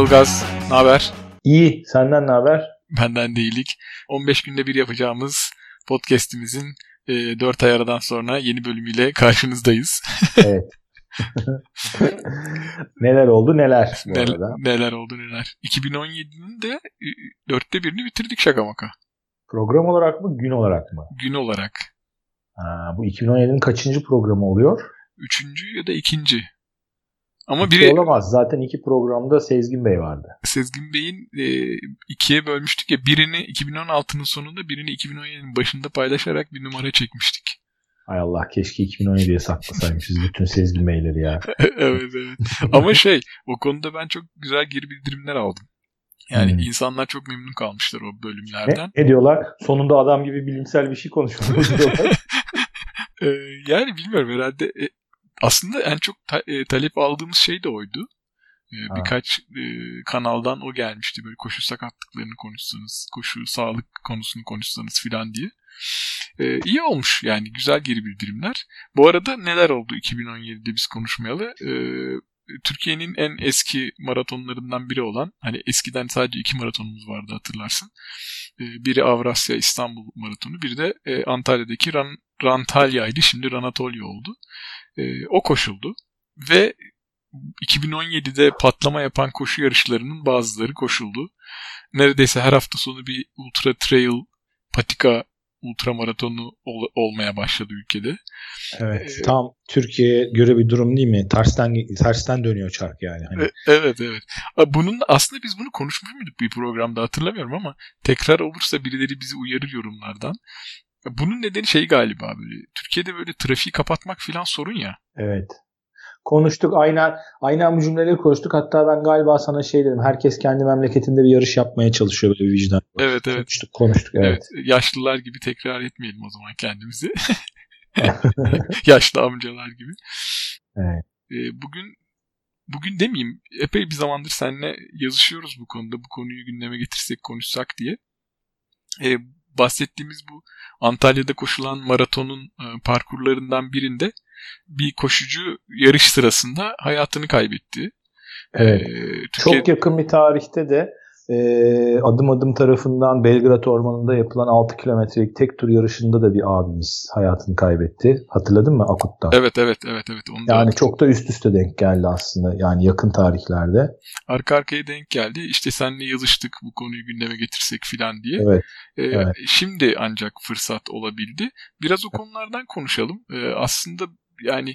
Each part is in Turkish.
Ilgaz, ne haber? İyi, senden ne haber? Benden de iyilik. 15 günde bir yapacağımız podcast'imizin e, 4 ay aradan sonra yeni bölümüyle karşınızdayız. evet. neler oldu neler bu Nel, arada. Neler oldu neler. 2017'nin de e, dörtte birini bitirdik şaka maka. Program olarak mı gün olarak mı? Gün olarak. Ha, bu 2017'nin kaçıncı programı oluyor? Üçüncü ya da ikinci. Ama İki biri olamaz. Zaten iki programda Sezgin Bey vardı. Sezgin Bey'in e, ikiye bölmüştük ya birini 2016'nın sonunda birini 2017'nin başında paylaşarak bir numara çekmiştik. Hay Allah keşke 2017'ye saklasaymışız bütün Sezgin Beyleri ya. evet evet. Ama şey o konuda ben çok güzel geri bildirimler aldım. Yani Hmm. insanlar çok memnun kalmışlar o Ne, bölümlerden. ne diyorlar? Sonunda adam gibi bilimsel bir şey konuşuyoruz diyorlar. Ee, yani bilmiyorum herhalde e, aslında en çok ta- e, talep aldığımız şey de oydu. Ha. birkaç e, kanaldan o gelmişti böyle koşu sakatlıklarını konuşsanız, koşu sağlık konusunu konuşsanız filan diye. Ee, iyi olmuş yani güzel geri bildirimler. Bu arada neler oldu 2017'de biz konuşmayalı? Ee, Türkiye'nin en eski maratonlarından biri olan hani eskiden sadece iki maratonumuz vardı hatırlarsın. Ee, biri Avrasya İstanbul maratonu biri de e, Antalya'daki Ran, Rantalya'ydı şimdi Ranatolya oldu. Ee, o koşuldu ve 2017'de patlama yapan koşu yarışlarının bazıları koşuldu. Neredeyse her hafta sonu bir ultra trail patika ultra maratonu ol- olmaya başladı ülkede. evet. Ee, Tam Türkiye'ye göre bir durum değil mi? Tersten tersten dönüyor çark yani. Hani E- Evet evet. Bunun aslında biz bunu konuşmuş muyduk bir programda hatırlamıyorum ama tekrar olursa birileri bizi uyarır yorumlardan. Bunun nedeni şey galiba böyle. Türkiye'de böyle trafiği kapatmak filan sorun ya. Evet. Konuştuk aynen aynen bu cümleleri konuştuk. Hatta ben galiba sana şey dedim. Herkes kendi memleketinde bir yarış yapmaya çalışıyor böyle bir vicdan. Evet evet. Konuştuk konuştuk evet. Evet. Yaşlılar gibi tekrar etmeyelim o zaman kendimizi. Yaşlı amcalar gibi. Evet. Ee, bugün bugün demeyeyim epey bir zamandır seninle yazışıyoruz bu konuda. Bu konuyu gündeme getirsek konuşsak diye. Ee, bahsettiğimiz bu Antalya'da koşulan maratonun e, parkurlarından birinde bir koşucu yarış sırasında hayatını kaybetti. Evet. Ee, Türkiye- Çok yakın bir tarihte de e, adım adım tarafından Belgrad Ormanı'nda yapılan 6 kilometrelik tek tur yarışında da bir abimiz hayatını kaybetti. Hatırladın mı Akut'ta? Evet evet evet evet. Onu da Yani çok da üst üste denk geldi aslında. Yani yakın tarihlerde. arka arkaya denk geldi. İşte seninle yazıştık bu konuyu gündeme getirsek filan diye. Evet. Ee, Evet. Şimdi ancak fırsat olabildi. Biraz o konulardan konuşalım. Ee, aslında yani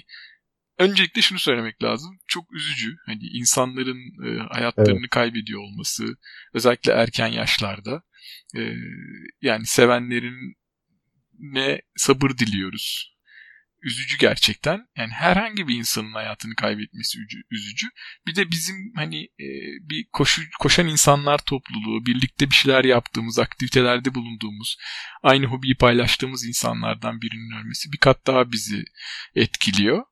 öncelikle şunu söylemek lazım. Çok üzücü. Hani insanların e, hayatlarını kaybediyor olması, özellikle erken yaşlarda. Ee, yani sevenlerin ne sabır diliyoruz. Üzücü gerçekten. Yani herhangi bir insanın hayatını kaybetmesi üzücü. üzücü. Bir de bizim hani e, bir koşu koşan insanlar topluluğu, birlikte bir şeyler yaptığımız, aktivitelerde bulunduğumuz, aynı hobiyi paylaştığımız insanlardan birinin ölmesi bir kat daha bizi etkiliyor.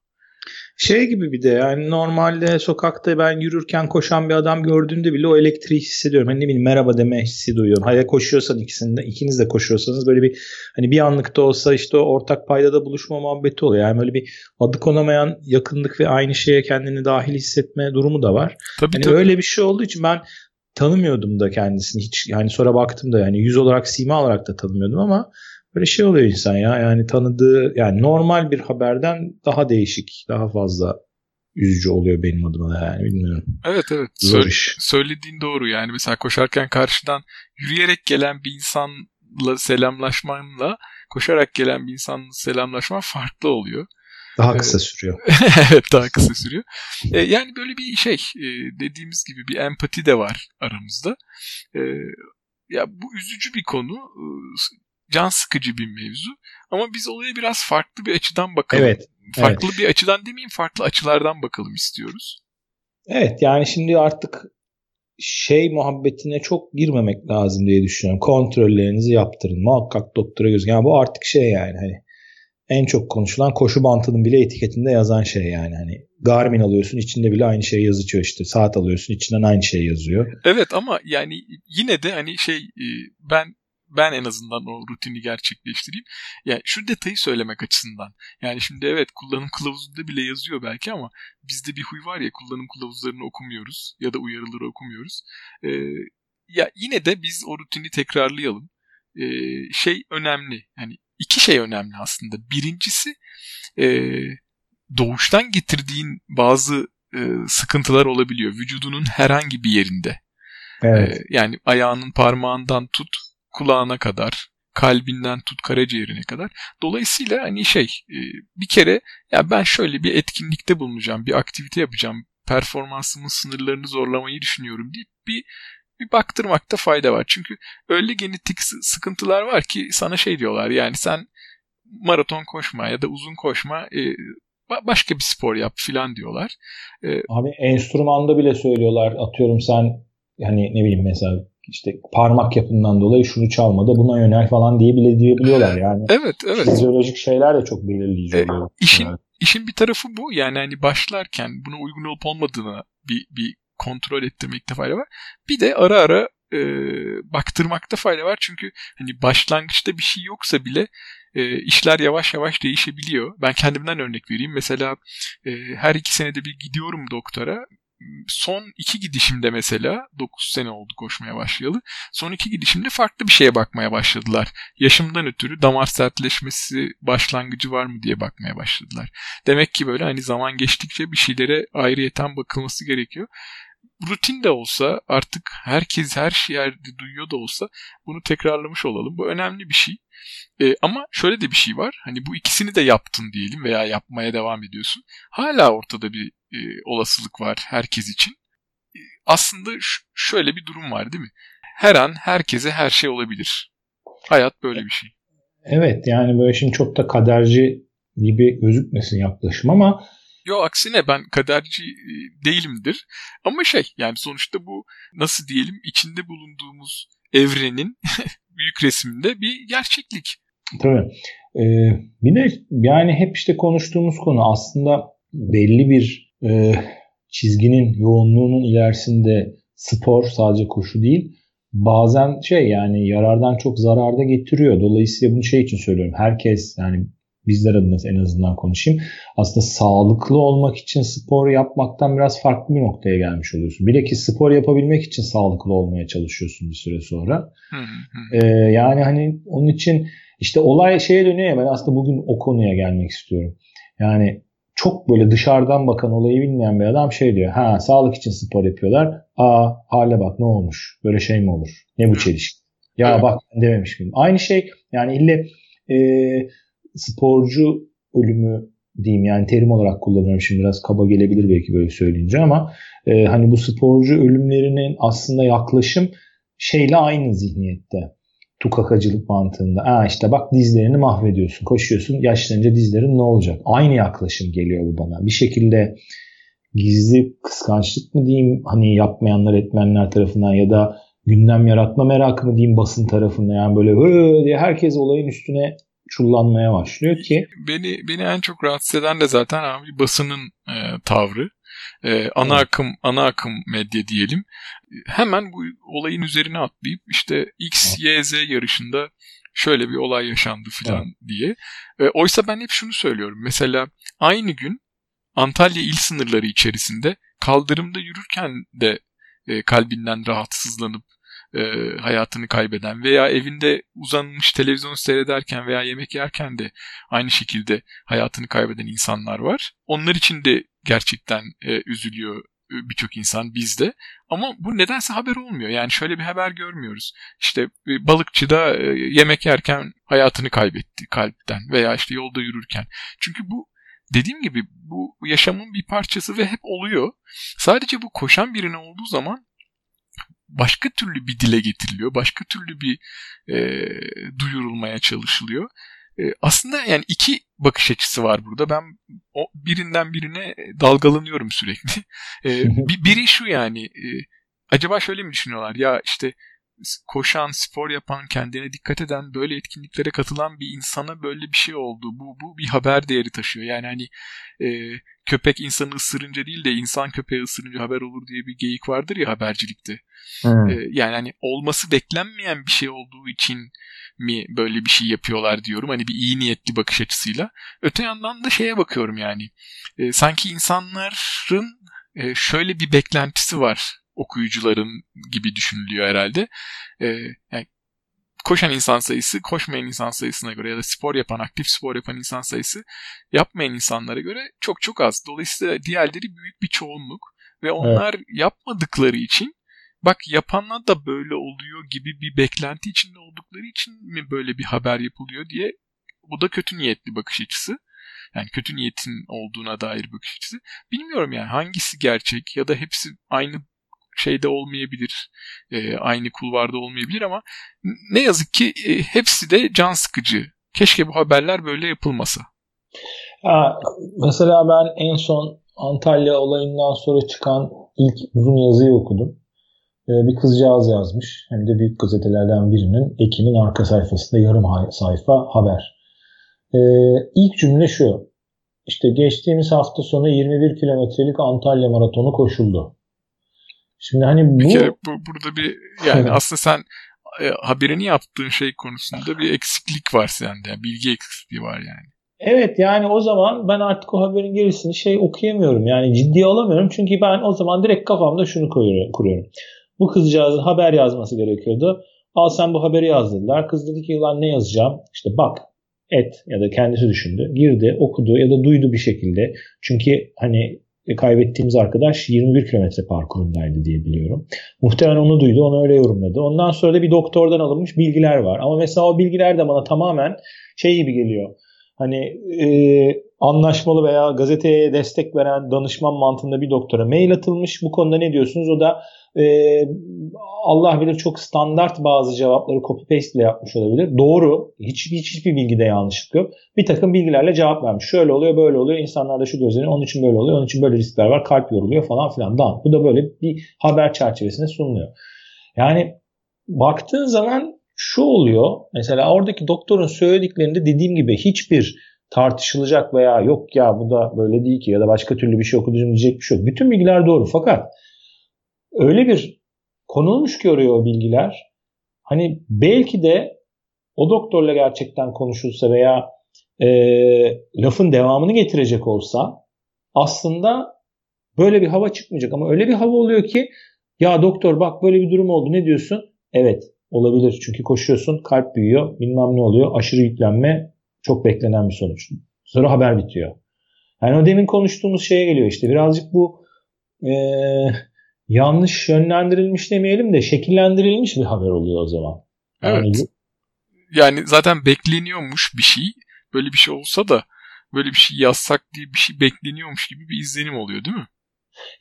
Şey gibi bir de yani normalde sokakta ben yürürken koşan bir adam gördüğümde bile o elektriği hissediyorum. Hani ne bileyim merhaba deme hissi duyuyorum. Hayır koşuyorsan ikisinde ikiniz de koşuyorsanız böyle bir hani bir anlıkta olsa işte o ortak paydada buluşma muhabbeti oluyor. Yani böyle bir adı konamayan yakınlık ve aynı şeye kendini dahil hissetme durumu da var. Tabii Hani tabii. öyle bir şey olduğu için ben tanımıyordum da kendisini hiç. Yani sonra baktım da yani yüz olarak sima olarak da tanımıyordum ama böyle şey oluyor insan ya. Yani tanıdığı yani normal bir haberden daha değişik, daha fazla üzücü oluyor benim adıma da yani bilmiyorum. Evet evet. Zor Sö- iş. söylediğin doğru yani mesela koşarken karşıdan yürüyerek gelen bir insanla selamlaşmanla koşarak gelen bir insanla selamlaşman farklı oluyor. Daha Evet. kısa sürüyor. evet daha kısa sürüyor. E, yani böyle bir şey e, dediğimiz gibi bir empati de var aramızda. E, ya bu üzücü bir konu. Can sıkıcı bir mevzu. Ama biz olaya biraz farklı bir açıdan bakalım. Evet. Farklı bir açıdan demeyeyim farklı açılardan bakalım istiyoruz. Evet yani şimdi artık şey muhabbetine çok girmemek lazım diye düşünüyorum. Kontrollerinizi yaptırın. Muhakkak doktora gözükün. Yani bu artık şey yani hani en çok konuşulan koşu bantının bile etiketinde yazan şey yani hani Garmin alıyorsun içinde bile aynı şey yazıyor işte saat alıyorsun içinden aynı şey yazıyor. Evet ama yani yine de hani şey e, ben ben en azından o rutini gerçekleştireyim. Yani şu detayı söylemek açısından. Yani şimdi evet kullanım kılavuzunda bile yazıyor belki ama bizde bir huy var ya kullanım kılavuzlarını okumuyoruz ya da uyarıları okumuyoruz. Ee, ya yine de biz o rutini tekrarlayalım. Ee, şey önemli. Yani iki şey önemli aslında. Birincisi e, doğuştan getirdiğin bazı e, sıkıntılar olabiliyor. Vücudunun herhangi bir yerinde. Evet. E, yani ayağının parmağından tut kulağına kadar, kalbinden tut karaciğerine kadar. Dolayısıyla hani şey e, bir kere ya ben şöyle bir etkinlikte bulunacağım, bir aktivite yapacağım, performansımın sınırlarını zorlamayı düşünüyorum deyip bir bir baktırmakta fayda var. Çünkü öyle genetik sıkıntılar var ki sana şey diyorlar yani sen maraton koşma ya da uzun koşma e, başka bir spor yap filan diyorlar. E, Abi enstrümanda bile söylüyorlar atıyorum sen hani ne bileyim mesela işte parmak yapından dolayı şunu çalmadı buna yönel falan diye bile diyebiliyorlar yani. Evet evet. Fizyolojik şeyler de çok belirleyici oluyor. E, işin, evet. işin bir tarafı bu yani hani başlarken buna uygun olup olmadığını bir, bir kontrol ettirmekte fayda var. Bir de ara ara e, baktırmakta fayda var. Çünkü hani başlangıçta bir şey yoksa bile e, işler yavaş yavaş değişebiliyor. Ben kendimden örnek vereyim. Mesela e, her iki senede bir gidiyorum doktora son iki gidişimde mesela 9 sene oldu koşmaya başlayalı. Son iki gidişimde farklı bir şeye bakmaya başladılar. Yaşımdan ötürü damar sertleşmesi başlangıcı var mı diye bakmaya başladılar. Demek ki böyle hani zaman geçtikçe bir şeylere ayrıyeten bakılması gerekiyor rutin de olsa artık herkes her yerde duyuyor da olsa bunu tekrarlamış olalım. Bu önemli bir şey. E, ama şöyle de bir şey var. Hani bu ikisini de yaptın diyelim veya yapmaya devam ediyorsun. Hala ortada bir e, olasılık var herkes için. E, aslında şöyle bir durum var değil mi? Her an herkese her şey olabilir. Hayat böyle bir şey. Evet yani böyle şimdi çok da kaderci gibi gözükmesin yaklaşım ama Yo aksine ben kaderci e, değilimdir. Ama şey yani sonuçta bu nasıl diyelim içinde bulunduğumuz evrenin büyük resminde bir gerçeklik. Tabii. Ee, bir de yani hep işte konuştuğumuz konu aslında belli bir e, çizginin yoğunluğunun ilerisinde spor sadece koşu değil bazen şey yani yarardan çok zararda getiriyor. Dolayısıyla bunu şey için söylüyorum. Herkes yani bizler adına en azından konuşayım. Aslında sağlıklı olmak için spor yapmaktan biraz farklı bir noktaya gelmiş oluyorsun. Bilakis spor yapabilmek için sağlıklı olmaya çalışıyorsun bir süre sonra. ee, yani hani onun için işte olay şeye dönüyor ya ben aslında bugün o konuya gelmek istiyorum. Yani çok böyle dışarıdan bakan olayı bilmeyen bir adam şey diyor. Ha sağlık için spor yapıyorlar. Aa hale bak ne olmuş? Böyle şey mi olur? Ne bu çelişki? Ya evet. bak dememiş miyim? Aynı şey yani ille e, sporcu ölümü diyeyim yani terim olarak kullanıyorum şimdi biraz kaba gelebilir belki böyle söyleyince ama e, hani bu sporcu ölümlerinin aslında yaklaşım şeyle aynı zihniyette tukakacılık mantığında. Aa işte bak dizlerini mahvediyorsun, koşuyorsun, yaşlanınca dizlerin ne olacak? Aynı yaklaşım geliyor bu bana. Bir şekilde gizli kıskançlık mı diyeyim hani yapmayanlar etmenler tarafından ya da gündem yaratma merakı mı diyeyim basın tarafından yani böyle diye herkes olayın üstüne çullanmaya başlıyor ki. Beni beni en çok rahatsız eden de zaten abi basının e, tavrı. E, ana evet. akım ana akım medya diyelim. Hemen bu olayın üzerine atlayıp işte X, Y, Z yarışında şöyle bir olay yaşandı filan evet. diye. E, oysa ben hep şunu söylüyorum. Mesela aynı gün Antalya il sınırları içerisinde kaldırımda yürürken de e, kalbinden rahatsızlanıp e, hayatını kaybeden veya evinde uzanmış televizyon seyrederken veya yemek yerken de aynı şekilde hayatını kaybeden insanlar var. Onlar için de gerçekten e, üzülüyor e, birçok insan bizde. Ama bu nedense haber olmuyor. Yani şöyle bir haber görmüyoruz. İşte e, balıkçıda e, yemek yerken hayatını kaybetti kalpten veya işte yolda yürürken. Çünkü bu dediğim gibi bu yaşamın bir parçası ve hep oluyor. Sadece bu koşan birine olduğu zaman başka türlü bir dile getiriliyor. Başka türlü bir e, duyurulmaya çalışılıyor. E, aslında yani iki bakış açısı var burada. Ben o birinden birine dalgalanıyorum sürekli. E, biri şu yani e, acaba şöyle mi düşünüyorlar? Ya işte koşan, spor yapan, kendine dikkat eden, böyle etkinliklere katılan bir insana böyle bir şey oldu. Bu, bu bir haber değeri taşıyor. Yani hani e, köpek insanı ısırınca değil de insan köpeği ısırınca haber olur diye bir geyik vardır ya habercilikte. Hmm. E, yani hani olması beklenmeyen bir şey olduğu için mi böyle bir şey yapıyorlar diyorum. Hani bir iyi niyetli bakış açısıyla. Öte yandan da şeye bakıyorum yani. E, sanki insanların e, şöyle bir beklentisi var okuyucuların gibi düşünülüyor herhalde. E, yani koşan insan sayısı koşmayan insan sayısına göre ya da spor yapan, aktif spor yapan insan sayısı yapmayan insanlara göre çok çok az. Dolayısıyla diğerleri büyük bir çoğunluk ve onlar evet. yapmadıkları için bak yapanlar da böyle oluyor gibi bir beklenti içinde oldukları için mi böyle bir haber yapılıyor diye bu da kötü niyetli bakış açısı. Yani kötü niyetin olduğuna dair bakış açısı. Bilmiyorum yani hangisi gerçek ya da hepsi aynı şeyde olmayabilir. E, aynı kulvarda olmayabilir ama ne yazık ki e, hepsi de can sıkıcı. Keşke bu haberler böyle yapılmasa. Ya, mesela ben en son Antalya olayından sonra çıkan ilk uzun yazıyı okudum. Ee, bir kızcağız yazmış. Hem de büyük gazetelerden birinin Ekin'in arka sayfasında yarım sayfa haber. Ee, ilk cümle şu. İşte geçtiğimiz hafta sonu 21 kilometrelik Antalya maratonu koşuldu. Şimdi hani bu... Bir kere bu, burada bir yani aslında sen e, haberini yaptığın şey konusunda bir eksiklik var sende. Yani bilgi eksikliği var yani. Evet yani o zaman ben artık o haberin gerisini şey okuyamıyorum. Yani ciddiye alamıyorum. Çünkü ben o zaman direkt kafamda şunu kuruyorum. Bu kızcağızın haber yazması gerekiyordu. Al sen bu haberi yaz dediler. Kız dedi ki lan ne yazacağım? İşte bak et ya da kendisi düşündü. Girdi, okudu ya da duydu bir şekilde. Çünkü hani kaybettiğimiz arkadaş 21 kilometre parkurundaydı diye biliyorum. Muhtemelen onu duydu, onu öyle yorumladı. Ondan sonra da bir doktordan alınmış bilgiler var. Ama mesela o bilgiler de bana tamamen şey gibi geliyor. Hani e, anlaşmalı veya gazeteye destek veren danışman mantığında bir doktora mail atılmış. Bu konuda ne diyorsunuz? O da e, Allah bilir çok standart bazı cevapları copy paste ile yapmış olabilir. Doğru. Hiç, hiç hiçbir bilgide yanlışlık yok. Bir takım bilgilerle cevap vermiş. Şöyle oluyor, böyle oluyor. İnsanlarda şu gözleniyor. Onun için böyle oluyor. Onun için böyle riskler var. Kalp yoruluyor falan filan. Dan. Bu da böyle bir haber çerçevesinde sunuluyor. Yani baktığın zaman şu oluyor. Mesela oradaki doktorun söylediklerinde dediğim gibi hiçbir tartışılacak veya yok ya bu da böyle değil ki ya da başka türlü bir şey okudum diyecek bir şey yok. Bütün bilgiler doğru fakat öyle bir konulmuş ki oraya o bilgiler hani belki de o doktorla gerçekten konuşulsa veya e, lafın devamını getirecek olsa aslında böyle bir hava çıkmayacak ama öyle bir hava oluyor ki ya doktor bak böyle bir durum oldu ne diyorsun? Evet olabilir çünkü koşuyorsun kalp büyüyor bilmem ne oluyor aşırı yüklenme çok beklenen bir sonuç. Sonra haber bitiyor. Yani o demin konuştuğumuz şeye geliyor işte birazcık bu e, yanlış yönlendirilmiş demeyelim de şekillendirilmiş bir haber oluyor o zaman. Evet. Yani, yani zaten bekleniyormuş bir şey. Böyle bir şey olsa da böyle bir şey yazsak diye bir şey bekleniyormuş gibi bir izlenim oluyor değil mi?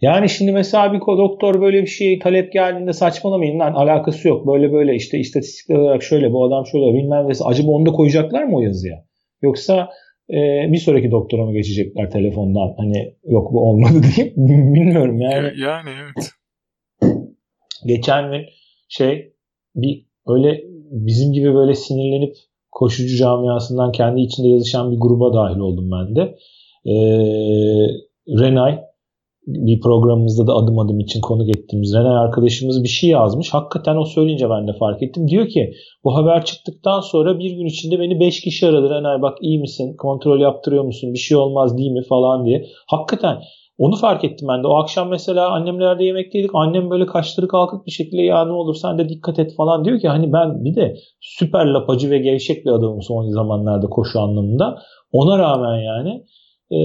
Yani şimdi mesela bir doktor böyle bir şey talep geldiğinde saçmalamayın lan alakası yok. Böyle böyle işte istatistik olarak şöyle bu adam şöyle bilmem ne. Acaba onu da koyacaklar mı o yazıya? Yoksa e, bir sonraki doktora mı geçecekler telefondan? Hani yok bu olmadı diye bilmiyorum yani. Yani evet. Geçen gün şey bir öyle bizim gibi böyle sinirlenip koşucu camiasından kendi içinde yazışan bir gruba dahil oldum ben de. Ee, Renay bir programımızda da adım adım için konuk ettiğimiz Renay arkadaşımız bir şey yazmış. Hakikaten o söyleyince ben de fark ettim. Diyor ki bu haber çıktıktan sonra bir gün içinde beni 5 kişi aradı. Renay bak iyi misin? Kontrol yaptırıyor musun? Bir şey olmaz değil mi? Falan diye. Hakikaten onu fark ettim ben de. O akşam mesela annemlerde yemekteydik. Annem böyle kaşları kalkık bir şekilde ya ne olur sen de dikkat et falan diyor ki hani ben bir de süper lapacı ve gevşek bir adamım son zamanlarda koşu anlamında. Ona rağmen yani e,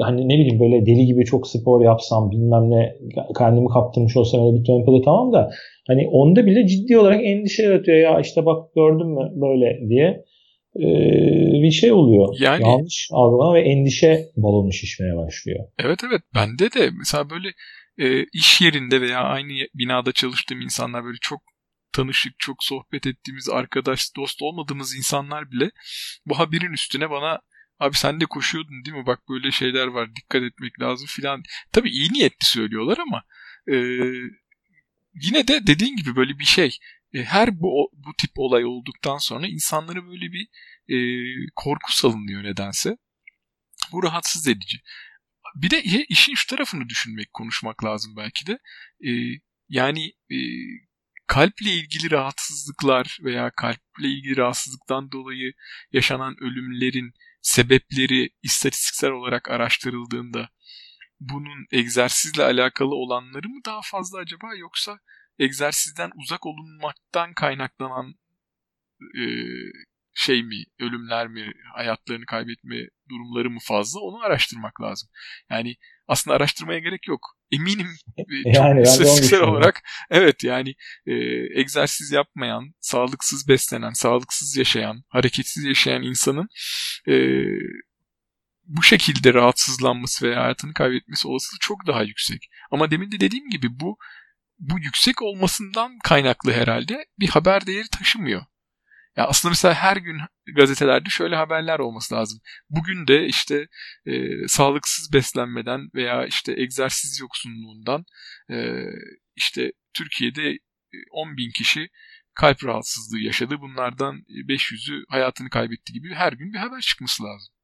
hani ne bileyim böyle deli gibi çok spor yapsam bilmem ne kendimi kaptırmış olsam öyle bir tempoda tamam da hani onda bile ciddi olarak endişe yaratıyor ya işte bak gördün mü böyle diye e, bir şey oluyor. Yani, Yanlış algılama ve endişe balonu şişmeye başlıyor. Evet evet bende de mesela böyle e, iş yerinde veya aynı binada çalıştığım insanlar böyle çok tanışık, çok sohbet ettiğimiz arkadaş, dost olmadığımız insanlar bile bu haberin üstüne bana Abi sen de koşuyordun değil mi? Bak böyle şeyler var. Dikkat etmek lazım filan. Tabii iyi niyetli söylüyorlar ama e, yine de dediğin gibi böyle bir şey. E, her bu bu tip olay olduktan sonra insanlara böyle bir e, korku salınıyor nedense. Bu rahatsız edici. Bir de işin şu tarafını düşünmek, konuşmak lazım belki de. E, yani e, kalple ilgili rahatsızlıklar veya kalple ilgili rahatsızlıktan dolayı yaşanan ölümlerin sebepleri istatistiksel olarak araştırıldığında bunun egzersizle alakalı olanları mı daha fazla acaba yoksa egzersizden uzak olunmaktan kaynaklanan e, şey mi, ölümler mi, hayatlarını kaybetme durumları mı fazla onu araştırmak lazım. Yani aslında araştırmaya gerek yok. Eminim e, çok istatistiksel olarak evet yani e, egzersiz yapmayan, sağlıksız beslenen, sağlıksız yaşayan, hareketsiz yaşayan insanın e, bu şekilde rahatsızlanması veya hayatını kaybetmesi olasılığı çok daha yüksek. Ama demin de dediğim gibi bu bu yüksek olmasından kaynaklı herhalde bir haber değeri taşımıyor. Ya aslında mesela her gün gazetelerde şöyle haberler olması lazım. Bugün de işte e, sağlıksız beslenmeden veya işte egzersiz yoksunluğundan e, işte Türkiye'de 10 bin kişi kalp rahatsızlığı yaşadı. Bunlardan 500'ü hayatını kaybetti gibi her gün bir haber çıkması lazım.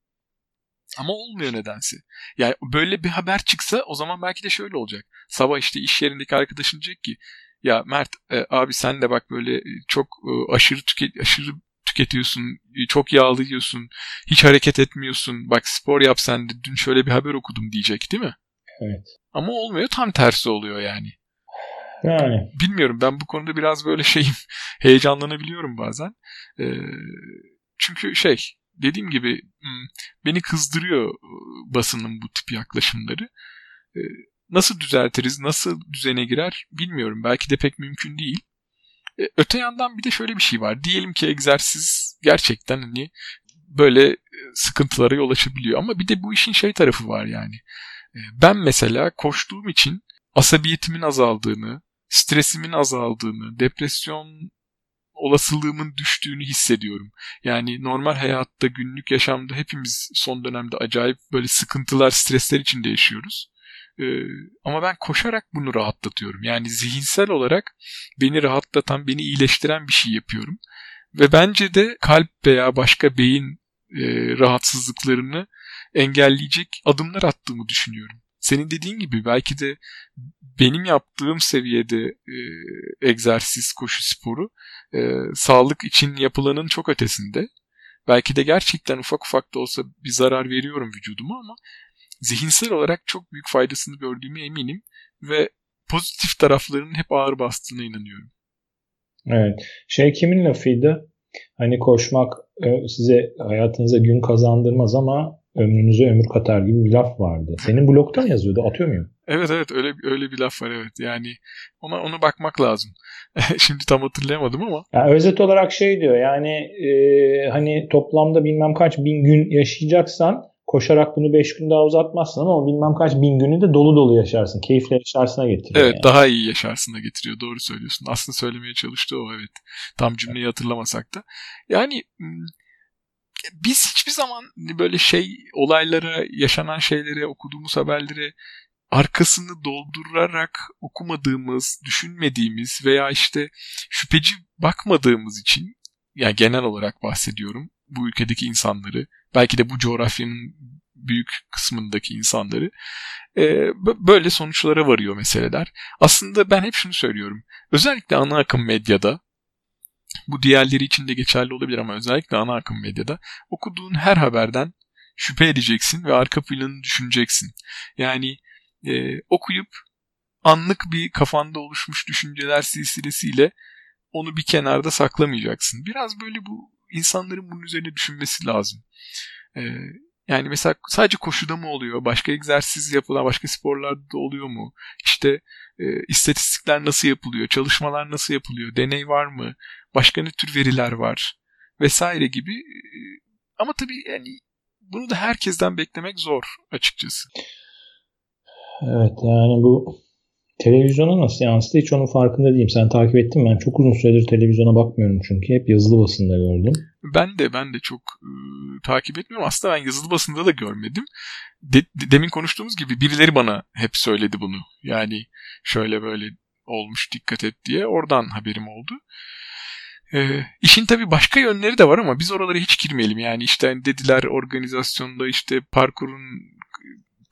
Ama olmuyor nedense. Yani böyle bir haber çıksa o zaman belki de şöyle olacak. Sabah işte iş yerindeki arkadaşın diyecek ki ya Mert e, abi sen de bak böyle çok e, aşırı tüket aşırı tüketiyorsun, e, çok yağlı yiyorsun, hiç hareket etmiyorsun. Bak spor yap sen de dün şöyle bir haber okudum diyecek değil mi? Evet. Ama olmuyor tam tersi oluyor yani. Yani. Bilmiyorum ben bu konuda biraz böyle şeyim heyecanlanabiliyorum bazen. Ee, çünkü şey dediğim gibi beni kızdırıyor basının bu tip yaklaşımları. Nasıl düzeltiriz, nasıl düzene girer bilmiyorum. Belki de pek mümkün değil. Ee, öte yandan bir de şöyle bir şey var. Diyelim ki egzersiz gerçekten hani böyle sıkıntılara yol açabiliyor. Ama bir de bu işin şey tarafı var yani. Ee, ben mesela koştuğum için asabiyetimin azaldığını, stresimin azaldığını, depresyon olasılığımın düştüğünü hissediyorum. Yani normal hayatta, günlük yaşamda hepimiz son dönemde acayip böyle sıkıntılar, stresler içinde yaşıyoruz. Ee, ama ben koşarak bunu rahatlatıyorum. Yani zihinsel olarak beni rahatlatan, beni iyileştiren bir şey yapıyorum. Ve bence de kalp veya başka beyin e, rahatsızlıklarını engelleyecek adımlar attığımı düşünüyorum. Senin dediğin gibi belki de benim yaptığım seviyede e, egzersiz, koşu sporu e, sağlık için yapılanın çok ötesinde. Belki de gerçekten ufak ufak da olsa bir zarar veriyorum vücuduma ama zihinsel olarak çok büyük faydasını gördüğüme eminim ve pozitif taraflarının hep ağır bastığına inanıyorum. Evet. Şey kimin lafıydı? Hani koşmak e, size hayatınıza gün kazandırmaz ama ömrünüze ömür katar gibi bir laf vardı. Senin blogda mı yazıyordu? Atıyor muyum? Evet evet öyle öyle bir laf var evet. Yani ona ona bakmak lazım. Şimdi tam hatırlayamadım ama. Yani özet olarak şey diyor yani e, hani toplamda bilmem kaç bin gün yaşayacaksan koşarak bunu 5 gün daha uzatmazsın ama bilmem kaç bin günü de dolu dolu yaşarsın. Keyifle yaşarsına getiriyor. Evet yani. daha iyi yaşarsına getiriyor. Doğru söylüyorsun. Aslında söylemeye çalıştı o evet. Tam cümleyi hatırlamasak da. Yani biz hiçbir zaman böyle şey olaylara, yaşanan şeylere, okuduğumuz haberlere arkasını doldurarak okumadığımız, düşünmediğimiz veya işte şüpheci bakmadığımız için yani genel olarak bahsediyorum bu ülkedeki insanları belki de bu coğrafyanın büyük kısmındaki insanları e, böyle sonuçlara varıyor meseleler. Aslında ben hep şunu söylüyorum. Özellikle ana akım medyada bu diğerleri için de geçerli olabilir ama özellikle ana akım medyada okuduğun her haberden şüphe edeceksin ve arka planını düşüneceksin. Yani e, okuyup anlık bir kafanda oluşmuş düşünceler silsilesiyle onu bir kenarda saklamayacaksın. Biraz böyle bu insanların bunun üzerine düşünmesi lazım. E, yani mesela sadece koşuda mı oluyor? Başka egzersiz yapılan başka sporlarda da oluyor mu? İşte e, istatistikler nasıl yapılıyor? Çalışmalar nasıl yapılıyor? Deney var mı? Başka ne tür veriler var? Vesaire gibi. E, ama tabii yani bunu da herkesten beklemek zor açıkçası. Evet yani bu televizyona nasıl yansıdı hiç onun farkında değilim. Sen takip ettin mi? Ben çok uzun süredir televizyona bakmıyorum çünkü. Hep yazılı basında gördüm. Ben de ben de çok e, takip etmiyorum. Aslında ben yazılı basında da görmedim. De, demin konuştuğumuz gibi birileri bana hep söyledi bunu. Yani şöyle böyle olmuş dikkat et diye. Oradan haberim oldu. Ee, işin tabii başka yönleri de var ama biz oralara hiç girmeyelim. Yani işte hani dediler organizasyonda işte parkurun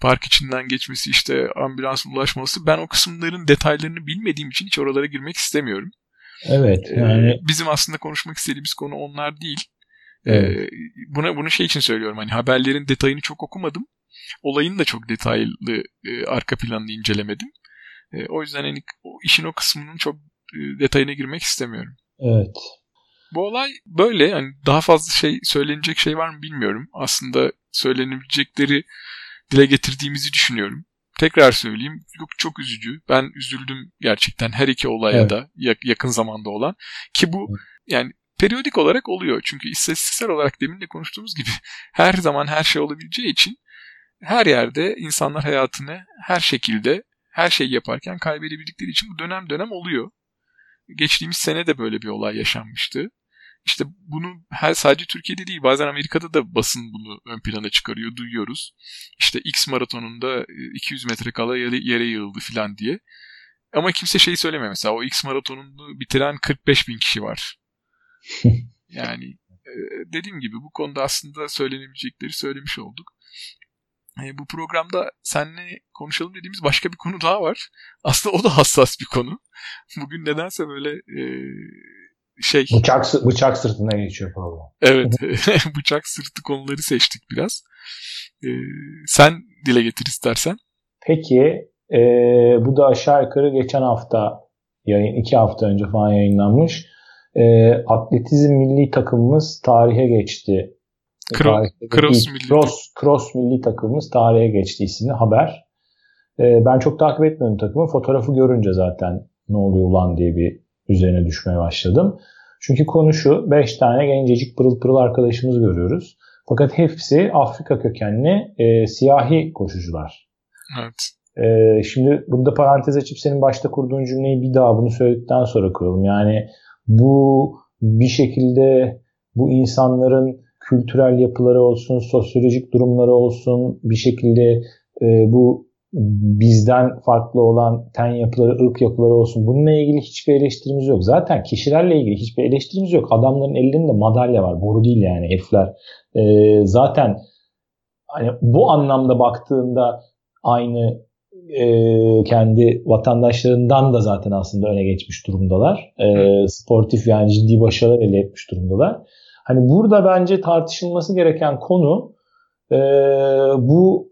park içinden geçmesi işte ambulansın ulaşması ben o kısımların detaylarını bilmediğim için hiç oralara girmek istemiyorum. Evet ee, yani ee, bizim aslında konuşmak istediğimiz konu onlar değil. Ee, evet. Ee, buna bunu şey için söylüyorum hani haberlerin detayını çok okumadım. Olayın da çok detaylı e, arka planını incelemedim. E, o yüzden hani o işin o kısmının çok e, detayına girmek istemiyorum. Evet. Bu olay böyle. Yani daha fazla şey söylenecek şey var mı bilmiyorum. Aslında söylenebilecekleri dile getirdiğimizi düşünüyorum. Tekrar söyleyeyim. Yok çok üzücü. Ben üzüldüm gerçekten her iki olaya evet. da yakın zamanda olan. Ki bu yani periyodik olarak oluyor. Çünkü istatistiksel olarak demin de konuştuğumuz gibi her zaman her şey olabileceği için her yerde insanlar hayatını her şekilde her şeyi yaparken kaybedebildikleri için bu dönem dönem oluyor. Geçtiğimiz sene de böyle bir olay yaşanmıştı. İşte bunu her sadece Türkiye'de değil bazen Amerika'da da basın bunu ön plana çıkarıyor duyuyoruz. İşte X maratonunda 200 e, metre kala yere, yere yığıldı filan diye. Ama kimse şeyi söylemiyor mesela o X maratonunu bitiren 45 bin kişi var. yani e, dediğim gibi bu konuda aslında söylenebilecekleri söylemiş olduk. E, bu programda seninle konuşalım dediğimiz başka bir konu daha var. Aslında o da hassas bir konu. Bugün nedense böyle e, şey... Bıçak, bıçak sırtına geçiyor program. Evet. bıçak sırtı konuları seçtik biraz. E, sen dile getir istersen. Peki. E, bu da aşağı yukarı geçen hafta yayın, iki hafta önce falan yayınlanmış. E, atletizm milli takımımız tarihe geçti Cross, Cross, milli. Cross, Cross milli takımımız tarihe geçti isimli haber. Ee, ben çok takip etmiyorum takımı. Fotoğrafı görünce zaten ne oluyor ulan diye bir üzerine düşmeye başladım. Çünkü konu şu. 5 tane gencecik pırıl pırıl arkadaşımız görüyoruz. Fakat hepsi Afrika kökenli e, siyahi koşucular. Evet. E, şimdi burada parantez açıp senin başta kurduğun cümleyi bir daha bunu söyledikten sonra kuralım. Yani bu bir şekilde bu insanların kültürel yapıları olsun, sosyolojik durumları olsun bir şekilde e, bu bizden farklı olan ten yapıları, ırk yapıları olsun. Bununla ilgili hiçbir eleştirimiz yok. Zaten kişilerle ilgili hiçbir eleştirimiz yok. Adamların ellerinde madalya var. Boru değil yani herifler. E, zaten hani bu anlamda baktığında aynı e, kendi vatandaşlarından da zaten aslında öne geçmiş durumdalar. E, sportif yani ciddi başarılar elde etmiş durumdalar. Hani burada bence tartışılması gereken konu e, bu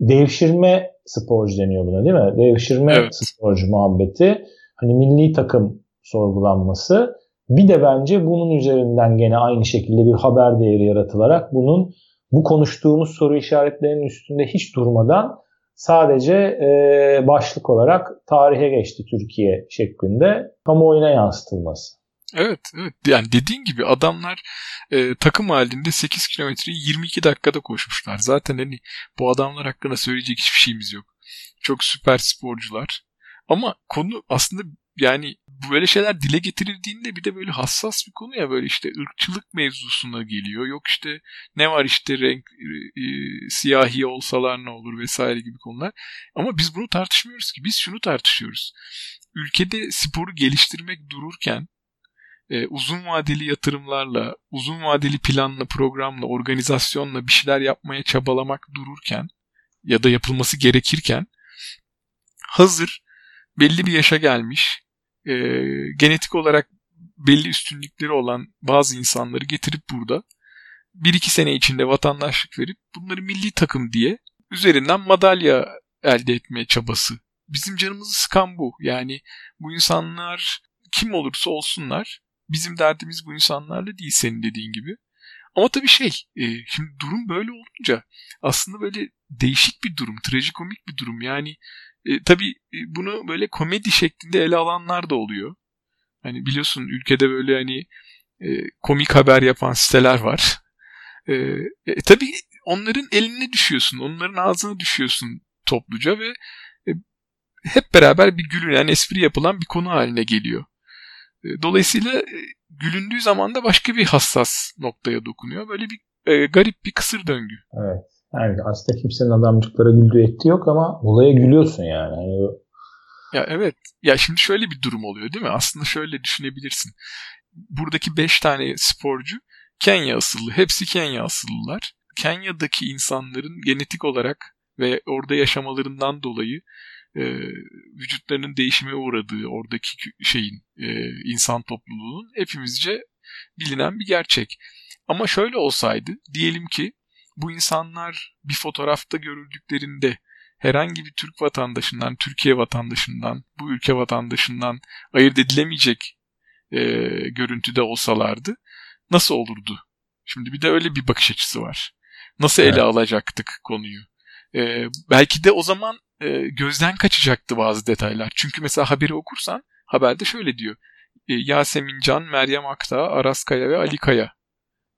devşirme sporcu deniyor buna değil mi? Devşirme evet. sporcu muhabbeti. Hani milli takım sorgulanması. Bir de bence bunun üzerinden gene aynı şekilde bir haber değeri yaratılarak bunun bu konuştuğumuz soru işaretlerinin üstünde hiç durmadan sadece e, başlık olarak tarihe geçti Türkiye şeklinde kamuoyuna yansıtılması. Evet, evet. Yani dediğin gibi adamlar e, takım halinde 8 kilometreyi 22 dakikada koşmuşlar. Zaten hani bu adamlar hakkında söyleyecek hiçbir şeyimiz yok. Çok süper sporcular. Ama konu aslında yani böyle şeyler dile getirildiğinde bir de böyle hassas bir konu ya böyle işte ırkçılık mevzusuna geliyor. Yok işte ne var işte renk e, siyahi olsalar ne olur vesaire gibi konular. Ama biz bunu tartışmıyoruz ki. Biz şunu tartışıyoruz. Ülkede sporu geliştirmek dururken e, uzun vadeli yatırımlarla, uzun vadeli planla, programla, organizasyonla bir şeyler yapmaya çabalamak dururken ya da yapılması gerekirken hazır belli bir yaşa gelmiş, e, genetik olarak belli üstünlükleri olan bazı insanları getirip burada bir iki sene içinde vatandaşlık verip bunları milli takım diye üzerinden madalya elde etmeye çabası. Bizim canımızı sıkan bu. Yani bu insanlar kim olursa olsunlar Bizim derdimiz bu insanlarla değil senin dediğin gibi. Ama tabii şey, e, şimdi durum böyle olunca aslında böyle değişik bir durum, trajikomik bir durum. Yani e, tabii e, bunu böyle komedi şeklinde ele alanlar da oluyor. Hani biliyorsun ülkede böyle hani e, komik haber yapan siteler var. E, e, tabii onların eline düşüyorsun, onların ağzına düşüyorsun topluca ve e, hep beraber bir gülünen, espri yapılan bir konu haline geliyor. E, dolayısıyla e, gülündüğü zaman da başka bir hassas noktaya dokunuyor. Böyle bir e, garip bir kısır döngü. Evet. Yani aslında kimsenin adamcıklara güldüğü etti yok ama olaya gülüyorsun yani. yani Ya evet. Ya şimdi şöyle bir durum oluyor değil mi? Aslında şöyle düşünebilirsin. Buradaki 5 tane sporcu Kenya asıllı. Hepsi Kenya asıllılar. Kenya'daki insanların genetik olarak ve orada yaşamalarından dolayı e, vücutlarının değişime uğradığı oradaki şeyin e, insan topluluğunun hepimizce bilinen bir gerçek. Ama şöyle olsaydı diyelim ki bu insanlar bir fotoğrafta görüldüklerinde herhangi bir Türk vatandaşından, Türkiye vatandaşından, bu ülke vatandaşından ayırt edilemeyecek e, görüntüde olsalardı nasıl olurdu? Şimdi bir de öyle bir bakış açısı var. Nasıl evet. ele alacaktık konuyu? E, belki de o zaman e, gözden kaçacaktı bazı detaylar. Çünkü mesela haberi okursan haberde şöyle diyor. E, Yasemin Can, Meryem Akta, Aras Kaya ve Ali Kaya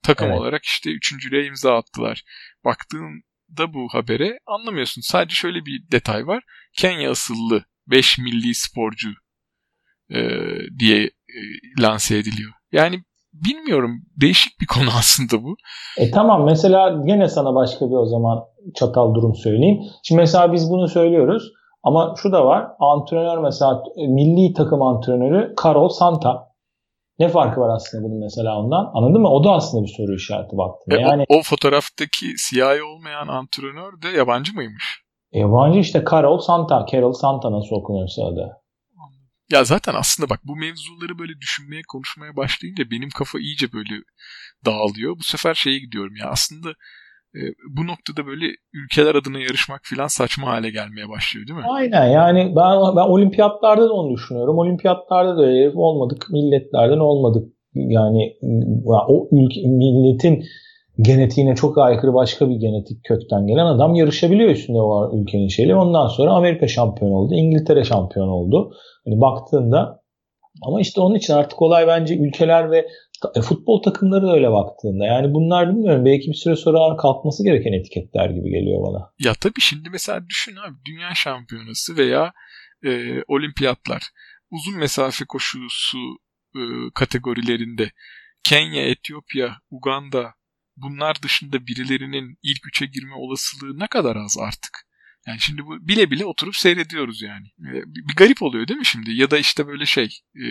takım evet. olarak işte üçüncülüğe imza attılar. Baktığında bu habere anlamıyorsun. Sadece şöyle bir detay var. Kenya asıllı 5 milli sporcu e, diye e, lanse ediliyor. Yani bilmiyorum değişik bir konu aslında bu. E tamam mesela yine sana başka bir o zaman çatal durum söyleyeyim. Şimdi mesela biz bunu söylüyoruz ama şu da var. Antrenör mesela milli takım antrenörü Carol Santa. Ne farkı var aslında bunun mesela ondan? Anladın mı? O da aslında bir soru işareti baktığında. E, yani o, o fotoğraftaki siyahi olmayan antrenör de yabancı mıymış? Yabancı işte Carol Santa. Carol Santa nasıl okunuyorsa adı. Ya zaten aslında bak bu mevzuları böyle düşünmeye, konuşmaya başlayınca benim kafa iyice böyle dağılıyor. Bu sefer şeye gidiyorum ya aslında e, bu noktada böyle ülkeler adına yarışmak filan saçma hale gelmeye başlıyor değil mi? Aynen yani ben, ben olimpiyatlarda da onu düşünüyorum. Olimpiyatlarda da öyle olmadık, milletlerden olmadık. Yani o ülke, milletin genetiğine çok aykırı başka bir genetik kökten gelen adam yarışabiliyor üstünde o ülkenin şeyleri. Ondan sonra Amerika şampiyon oldu, İngiltere şampiyon oldu. Hani baktığında ama işte onun için artık olay bence ülkeler ve e, futbol takımları da öyle baktığında. Yani bunlar bilmiyorum belki bir süre sonra kalkması gereken etiketler gibi geliyor bana. Ya tabii şimdi mesela düşün abi dünya şampiyonası veya e, olimpiyatlar uzun mesafe koşusu e, kategorilerinde Kenya, Etiyopya, Uganda bunlar dışında birilerinin ilk üçe girme olasılığı ne kadar az artık. Yani şimdi bu bile bile oturup seyrediyoruz yani. E, bir garip oluyor değil mi şimdi? Ya da işte böyle şey e,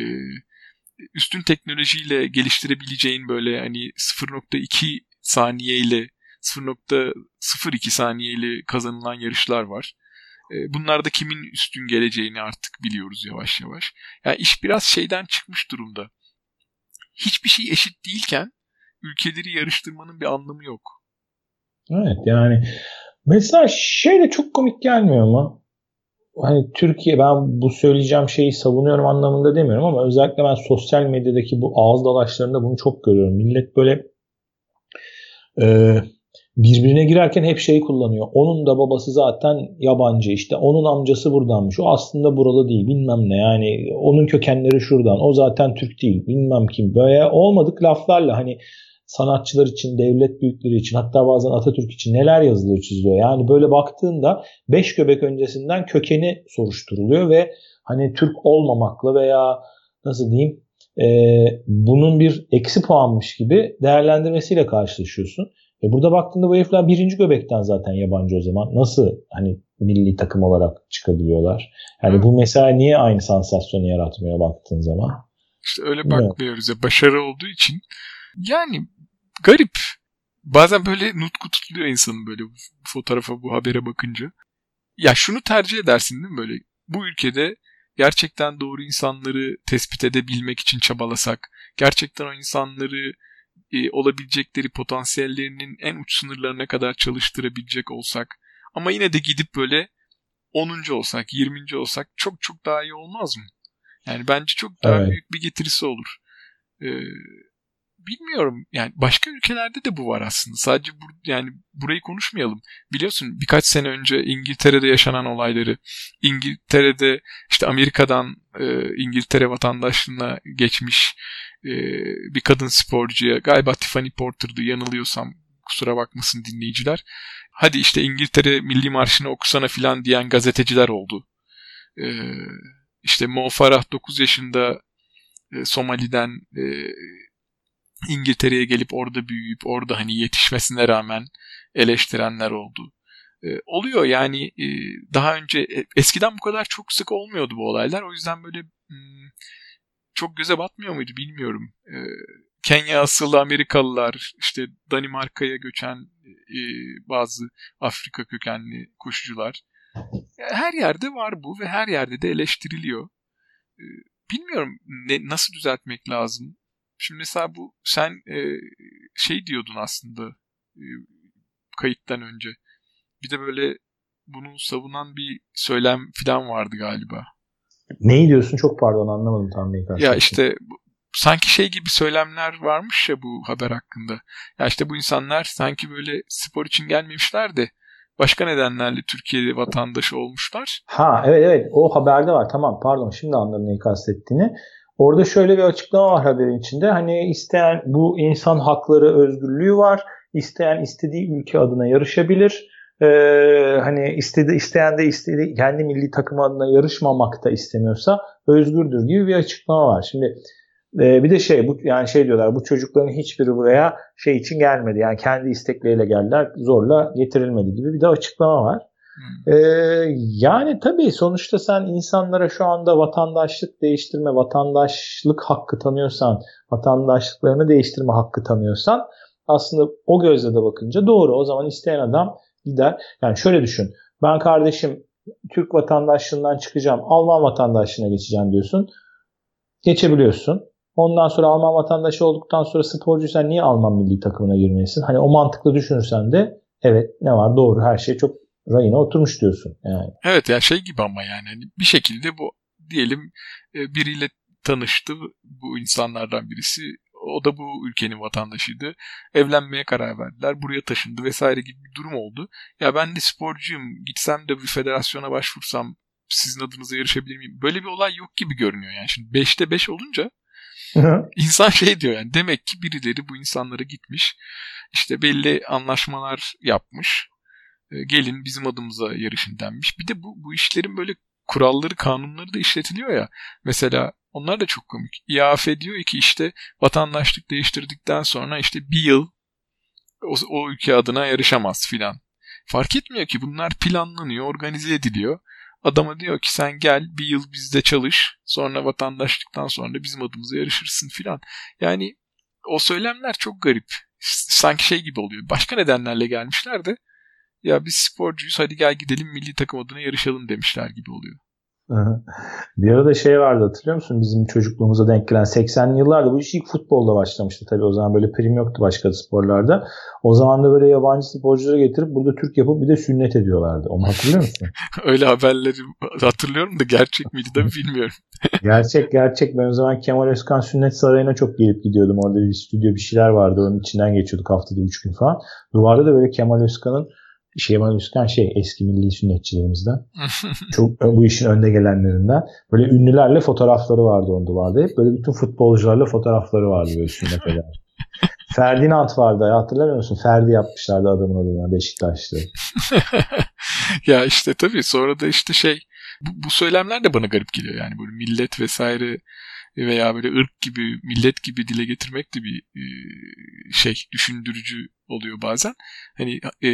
üstün teknolojiyle geliştirebileceğin böyle hani 0.2 saniye ile 0.02 saniye ile kazanılan yarışlar var. E, bunlarda kimin üstün geleceğini artık biliyoruz yavaş yavaş. Yani iş biraz şeyden çıkmış durumda. Hiçbir şey eşit değilken ülkeleri yarıştırmanın bir anlamı yok. Evet yani mesela şey de çok komik gelmiyor mu? Hani Türkiye ben bu söyleyeceğim şeyi savunuyorum anlamında demiyorum ama özellikle ben sosyal medyadaki bu ağız dalaşlarında bunu çok görüyorum. Millet böyle e, birbirine girerken hep şey kullanıyor. Onun da babası zaten yabancı işte. Onun amcası buradanmış. O aslında buralı değil bilmem ne. Yani onun kökenleri şuradan. O zaten Türk değil bilmem kim. Böyle olmadık laflarla hani sanatçılar için, devlet büyükleri için hatta bazen Atatürk için neler yazılıyor çiziliyor. Yani böyle baktığında beş göbek öncesinden kökeni soruşturuluyor ve hani Türk olmamakla veya nasıl diyeyim e, bunun bir eksi puanmış gibi değerlendirmesiyle karşılaşıyorsun. E burada baktığında bu herifler birinci göbekten zaten yabancı o zaman. Nasıl hani milli takım olarak çıkabiliyorlar? Yani Hı. bu mesela niye aynı sansasyonu yaratmıyor baktığın zaman? İşte öyle bakmıyoruz ya. Başarı olduğu için yani garip. Bazen böyle nutku tutuluyor insanın böyle fotoğrafa bu habere bakınca. Ya şunu tercih edersin değil mi böyle? Bu ülkede gerçekten doğru insanları tespit edebilmek için çabalasak, gerçekten o insanları e, olabilecekleri potansiyellerinin en uç sınırlarına kadar çalıştırabilecek olsak ama yine de gidip böyle 10. olsak, 20. olsak çok çok daha iyi olmaz mı? Yani bence çok daha evet. büyük bir getirisi olur. Ee, bilmiyorum yani başka ülkelerde de bu var aslında. Sadece bu, yani burayı konuşmayalım. Biliyorsun birkaç sene önce İngiltere'de yaşanan olayları İngiltere'de işte Amerika'dan e, İngiltere vatandaşlığına geçmiş e, bir kadın sporcuya galiba Tiffany Porter'dı yanılıyorsam kusura bakmasın dinleyiciler. Hadi işte İngiltere Milli Marşı'nı okusana filan diyen gazeteciler oldu. E, işte Mo Farah 9 yaşında e, Somali'den e, İngiltere'ye gelip orada büyüyüp orada hani yetişmesine rağmen eleştirenler oldu. E, oluyor yani e, daha önce e, eskiden bu kadar çok sık olmuyordu bu olaylar. O yüzden böyle hmm, çok göze batmıyor muydu bilmiyorum. E, Kenya asıllı Amerikalılar, işte Danimarka'ya göçen e, bazı Afrika kökenli koşucular. Her yerde var bu ve her yerde de eleştiriliyor. E, bilmiyorum ne, nasıl düzeltmek lazım. Şimdi mesela bu sen e, şey diyordun aslında e, kayıttan önce. Bir de böyle bunu savunan bir söylem falan vardı galiba. Neyi diyorsun çok pardon anlamadım tam neyi Ya işte sanki şey gibi söylemler varmış ya bu haber hakkında. Ya işte bu insanlar sanki böyle spor için gelmemişler de başka nedenlerle Türkiye vatandaşı olmuşlar. Ha evet evet o haberde var tamam pardon şimdi anladım neyi kastettiğini. Orada şöyle bir açıklama var haberin içinde. Hani isteyen bu insan hakları özgürlüğü var. İsteyen istediği ülke adına yarışabilir. Ee, hani istedi isteyen de istediği kendi milli takım adına yarışmamak da istemiyorsa özgürdür gibi bir açıklama var. Şimdi e, bir de şey bu yani şey diyorlar bu çocukların hiçbiri buraya şey için gelmedi. Yani kendi istekleriyle geldiler zorla getirilmedi gibi bir de açıklama var. Ee, yani tabii sonuçta sen insanlara şu anda vatandaşlık değiştirme, vatandaşlık hakkı tanıyorsan, vatandaşlıklarını değiştirme hakkı tanıyorsan aslında o gözle de bakınca doğru. O zaman isteyen adam gider. Yani şöyle düşün. Ben kardeşim Türk vatandaşlığından çıkacağım, Alman vatandaşlığına geçeceğim diyorsun. Geçebiliyorsun. Ondan sonra Alman vatandaşı olduktan sonra sporcuysan niye Alman milli takımına girmelisin? Hani o mantıklı düşünürsen de evet ne var doğru her şey çok rayına oturmuş diyorsun. Yani. Evet ya yani şey gibi ama yani hani bir şekilde bu diyelim e, biriyle tanıştı bu insanlardan birisi o da bu ülkenin vatandaşıydı. Evlenmeye karar verdiler. Buraya taşındı vesaire gibi bir durum oldu. Ya ben de sporcuyum. Gitsem de bir federasyona başvursam sizin adınıza yarışabilir miyim? Böyle bir olay yok gibi görünüyor yani. Şimdi 5'te 5 olunca insan şey diyor yani demek ki birileri bu insanlara gitmiş. işte belli anlaşmalar yapmış. E, gelin bizim adımıza yarışın denmiş. Bir de bu, bu işlerin böyle kuralları, kanunları da işletiliyor ya. Mesela onlar da çok komik. İAF diyor ki işte vatandaşlık değiştirdikten sonra işte bir yıl o, o ülke adına yarışamaz filan. Fark etmiyor ki bunlar planlanıyor, organize ediliyor. Adama diyor ki sen gel bir yıl bizde çalış. Sonra vatandaşlıktan sonra bizim adımıza yarışırsın filan. Yani o söylemler çok garip. Sanki şey gibi oluyor. Başka nedenlerle gelmişler de ya biz sporcuyuz hadi gel gidelim milli takım adına yarışalım demişler gibi oluyor. Bir arada şey vardı hatırlıyor musun? Bizim çocukluğumuza denk gelen 80'li yıllarda bu iş ilk futbolda başlamıştı tabii. O zaman böyle prim yoktu başka sporlarda. O zaman da böyle yabancı sporcuları getirip burada Türk yapıp bir de sünnet ediyorlardı. Onu hatırlıyor musun? Öyle haberleri hatırlıyorum da gerçek miydi de bilmiyorum. gerçek gerçek. Ben o zaman Kemal Özkan Sünnet Sarayı'na çok gelip gidiyordum. Orada bir stüdyo bir şeyler vardı. Onun içinden geçiyorduk haftada 3 gün falan. Duvarda da böyle Kemal Özkan'ın Şeyma Üskan şey eski milli sünnetçilerimizden. Çok bu işin önde gelenlerinden. Böyle ünlülerle fotoğrafları vardı on duvarda. Hep böyle bütün futbolcularla fotoğrafları vardı böyle sünnet eden. Ferdinand vardı. Hatırlamıyor musun? Ferdi yapmışlardı adamın adına Beşiktaş'ta. ya işte tabii sonra da işte şey bu, bu söylemler de bana garip geliyor yani böyle millet vesaire veya böyle ırk gibi, millet gibi dile getirmek de bir e, şey düşündürücü oluyor bazen. Hani e,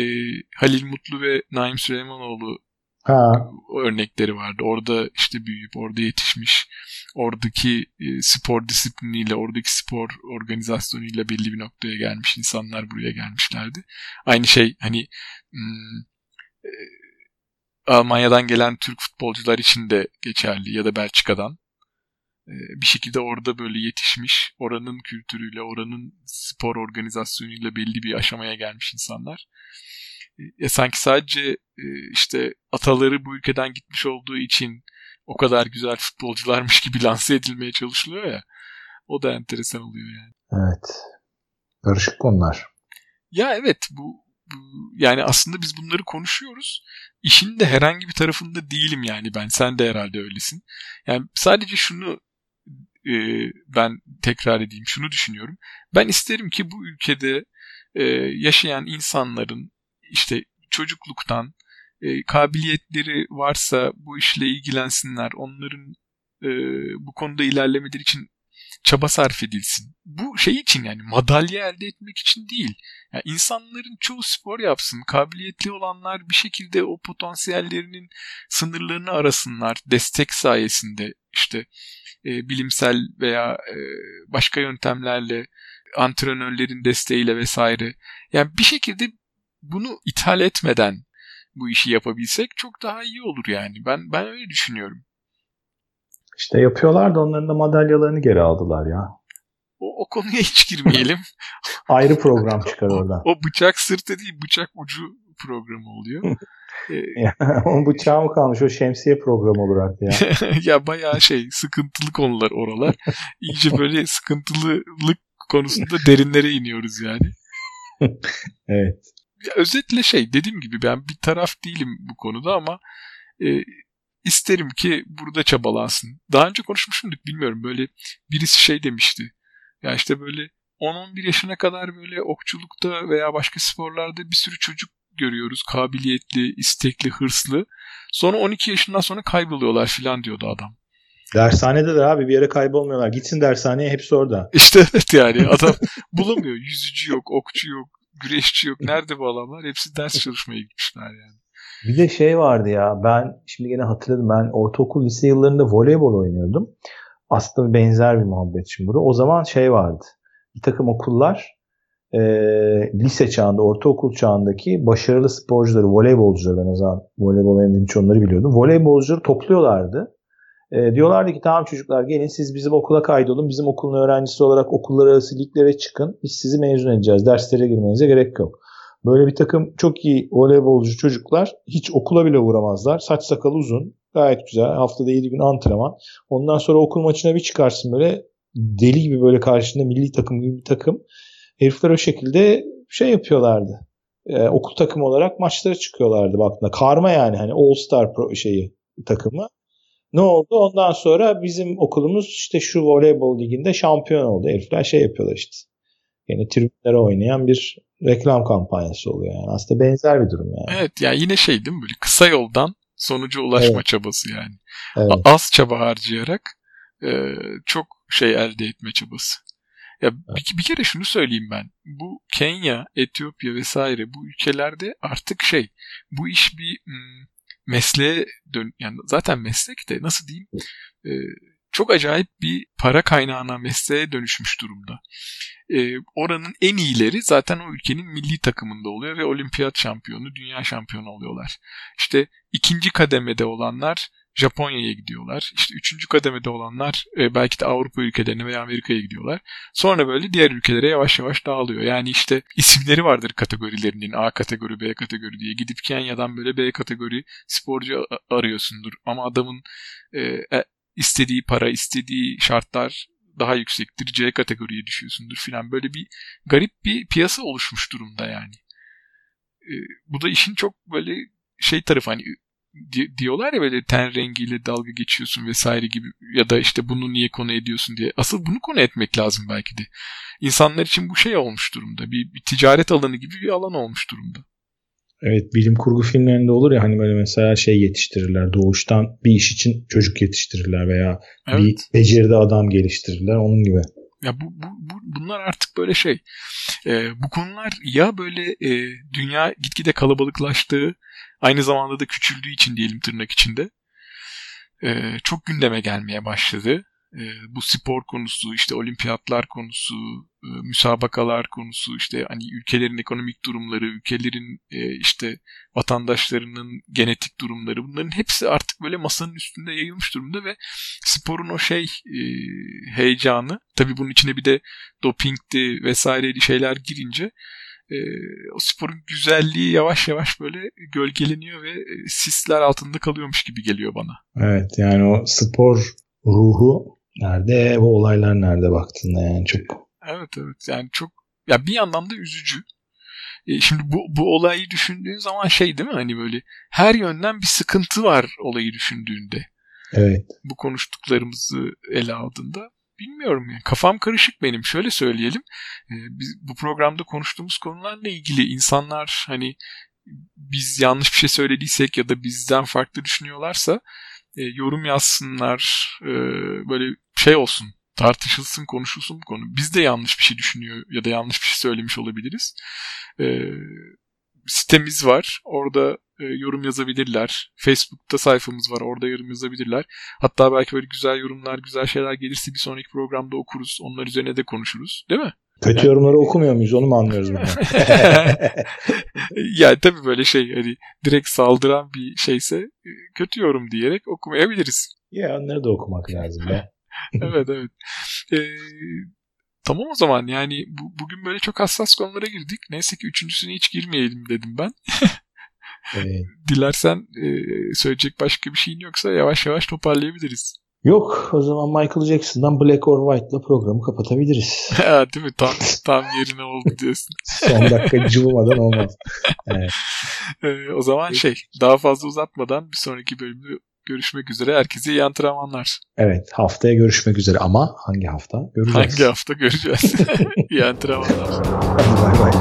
Halil Mutlu ve Naim Süleymanoğlu ha. örnekleri vardı. Orada işte büyüyüp orada yetişmiş, oradaki e, spor disipliniyle, oradaki spor organizasyonuyla belli bir noktaya gelmiş insanlar buraya gelmişlerdi. Aynı şey hani hmm, e, Almanya'dan gelen Türk futbolcular için de geçerli ya da Belçika'dan. Ee, bir şekilde orada böyle yetişmiş, oranın kültürüyle, oranın spor organizasyonuyla belli bir aşamaya gelmiş insanlar. E, sanki sadece e, işte ataları bu ülkeden gitmiş olduğu için o kadar güzel futbolcularmış gibi lanse edilmeye çalışılıyor ya. O da enteresan oluyor yani. Evet. Karışık konular. Ya evet bu, bu yani aslında biz bunları konuşuyoruz. İşin de herhangi bir tarafında değilim yani ben. Sen de herhalde öylesin. Yani sadece şunu e, ben tekrar edeyim şunu düşünüyorum. Ben isterim ki bu ülkede e, yaşayan insanların işte çocukluktan e, kabiliyetleri varsa bu işle ilgilensinler. Onların e, bu konuda ilerlemeleri için çaba sarf edilsin. Bu şey için yani madalya elde etmek için değil. Yani insanların çoğu spor yapsın. Kabiliyetli olanlar bir şekilde o potansiyellerinin sınırlarını arasınlar. Destek sayesinde işte e, bilimsel veya e, başka yöntemlerle antrenörlerin desteğiyle vesaire. Yani bir şekilde bunu ithal etmeden bu işi yapabilsek çok daha iyi olur yani. Ben ben öyle düşünüyorum. İşte yapıyorlar da onların da madalyalarını geri aldılar ya. O, o konuya hiç girmeyelim. Ayrı program çıkar oradan. o, o bıçak sırtı değil bıçak ucu programı oluyor. ee, o bıçağı mı kalmış o şemsiye programı olur artık ya. ya bayağı şey sıkıntılı konular oralar. İyice böyle sıkıntılılık konusunda derinlere iniyoruz yani. evet. Ya özetle şey dediğim gibi ben bir taraf değilim bu konuda ama e, isterim ki burada çabalansın. Daha önce konuşmuşumduk bilmiyorum böyle birisi şey demişti. Ya işte böyle 10-11 yaşına kadar böyle okçulukta veya başka sporlarda bir sürü çocuk görüyoruz. Kabiliyetli, istekli, hırslı. Sonra 12 yaşından sonra kayboluyorlar filan diyordu adam. Dershanede de abi bir yere kaybolmuyorlar. Gitsin dershaneye hepsi orada. İşte evet yani adam bulamıyor. Yüzücü yok, okçu yok, güreşçi yok. Nerede bu adamlar? Hepsi ders çalışmaya gitmişler yani. Bir de şey vardı ya ben şimdi yine hatırladım ben ortaokul lise yıllarında voleybol oynuyordum. Aslında benzer bir muhabbet şimdi burada. O zaman şey vardı. Bir takım okullar e, lise çağında, ortaokul çağındaki başarılı sporcuları, voleybolcuları ben o zaman voleybol oynadığım için onları biliyordum. Voleybolcuları topluyorlardı. E, diyorlardı ki tamam çocuklar gelin siz bizim okula kaydolun. Bizim okulun öğrencisi olarak okullar arası liglere çıkın. Biz sizi mezun edeceğiz. Derslere girmenize gerek yok. Böyle bir takım çok iyi voleybolcu çocuklar hiç okula bile uğramazlar. Saç sakal uzun. Gayet güzel. Haftada 7 gün antrenman. Ondan sonra okul maçına bir çıkarsın böyle deli gibi böyle karşında milli takım gibi bir takım. Herifler o şekilde şey yapıyorlardı. Ee, okul takımı olarak maçlara çıkıyorlardı baktığında. Karma yani hani All Star pro şeyi takımı. Ne oldu? Ondan sonra bizim okulumuz işte şu voleybol liginde şampiyon oldu. Herifler şey yapıyorlar işte. Yani tribünlere oynayan bir reklam kampanyası oluyor yani. Aslında benzer bir durum yani. Evet yani yine şey değil mi böyle kısa yoldan sonuca ulaşma evet. çabası yani. Evet. Az çaba harcayarak e, çok şey elde etme çabası. Ya evet. bir, bir kere şunu söyleyeyim ben. Bu Kenya, Etiyopya vesaire bu ülkelerde artık şey bu iş bir m, mesleğe dön yani zaten meslek de nasıl diyeyim e, çok acayip bir para kaynağına mesleğe dönüşmüş durumda. Ee, oranın en iyileri zaten o ülkenin milli takımında oluyor ve olimpiyat şampiyonu, dünya şampiyonu oluyorlar. İşte ikinci kademede olanlar Japonya'ya gidiyorlar. İşte üçüncü kademede olanlar e, belki de Avrupa ülkelerine veya Amerika'ya gidiyorlar. Sonra böyle diğer ülkelere yavaş yavaş dağılıyor. Yani işte isimleri vardır kategorilerinin A kategori, B kategori diye. Gidip Kenya'dan böyle B kategori sporcu arıyorsundur. Ama adamın e, e istediği para, istediği şartlar daha yüksektir. C kategoriye düşüyorsundur filan. Böyle bir garip bir piyasa oluşmuş durumda yani. E, bu da işin çok böyle şey tarafı hani di- diyorlar ya böyle ten rengiyle dalga geçiyorsun vesaire gibi ya da işte bunu niye konu ediyorsun diye. Asıl bunu konu etmek lazım belki de. İnsanlar için bu şey olmuş durumda. Bir, bir ticaret alanı gibi bir alan olmuş durumda. Evet bilim kurgu filmlerinde olur ya hani böyle mesela şey yetiştirirler doğuştan bir iş için çocuk yetiştirirler veya evet. bir beceride adam geliştirirler onun gibi. Ya bu, bu, bu bunlar artık böyle şey. E, bu konular ya böyle e, dünya gitgide kalabalıklaştığı, aynı zamanda da küçüldüğü için diyelim tırnak içinde e, çok gündeme gelmeye başladı e, bu spor konusu, işte olimpiyatlar konusu, e, müsabakalar konusu, işte hani ülkelerin ekonomik durumları, ülkelerin e, işte vatandaşlarının genetik durumları bunların hepsi artık böyle masanın üstünde yayılmış durumda ve sporun o şey e, heyecanı tabii bunun içine bir de dopingdi vesaireydi şeyler girince e, o sporun güzelliği yavaş yavaş böyle gölgeleniyor ve e, sisler altında kalıyormuş gibi geliyor bana. Evet yani o spor ruhu Nerede bu olaylar nerede baktığında yani çok. Evet evet yani çok ya bir yandan da üzücü. E, şimdi bu, bu olayı düşündüğün zaman şey değil mi hani böyle her yönden bir sıkıntı var olayı düşündüğünde. Evet. Bu konuştuklarımızı ele aldığında bilmiyorum yani kafam karışık benim. Şöyle söyleyelim. E, biz bu programda konuştuğumuz konularla ilgili insanlar hani biz yanlış bir şey söylediysek ya da bizden farklı düşünüyorlarsa e, yorum yazsınlar. E, böyle şey olsun. tartışılsın, konuşulsun bu konu. Biz de yanlış bir şey düşünüyor ya da yanlış bir şey söylemiş olabiliriz. E, sitemiz var. Orada e, yorum yazabilirler. Facebook'ta sayfamız var. Orada yorum yazabilirler. Hatta belki böyle güzel yorumlar, güzel şeyler gelirse bir sonraki programda okuruz. Onlar üzerine de konuşuruz. Değil mi? Kötü yorumları okumuyor muyuz? Onu mu anlıyoruz burada? yani tabii böyle şey hani direkt saldıran bir şeyse e, kötü yorum diyerek okumayabiliriz. Ya onları da okumak lazım be. evet evet. Ee, tamam o zaman yani bu, bugün böyle çok hassas konulara girdik. Neyse ki üçüncüsüne hiç girmeyelim dedim ben. evet. Dilersen e, söyleyecek başka bir şeyin yoksa yavaş yavaş toparlayabiliriz. Yok o zaman Michael Jackson'dan Black or White'la programı kapatabiliriz. Değil mi? Tam, tam yerine oldu diyorsun. Son dakika cıvımadan olmaz. Evet. Ee, o zaman şey daha fazla uzatmadan bir sonraki bölümde görüşmek üzere. Herkese iyi antrenmanlar. Evet haftaya görüşmek üzere ama hangi hafta göreceğiz. Hangi hafta göreceğiz. iyi antrenmanlar. Hadi bay bay.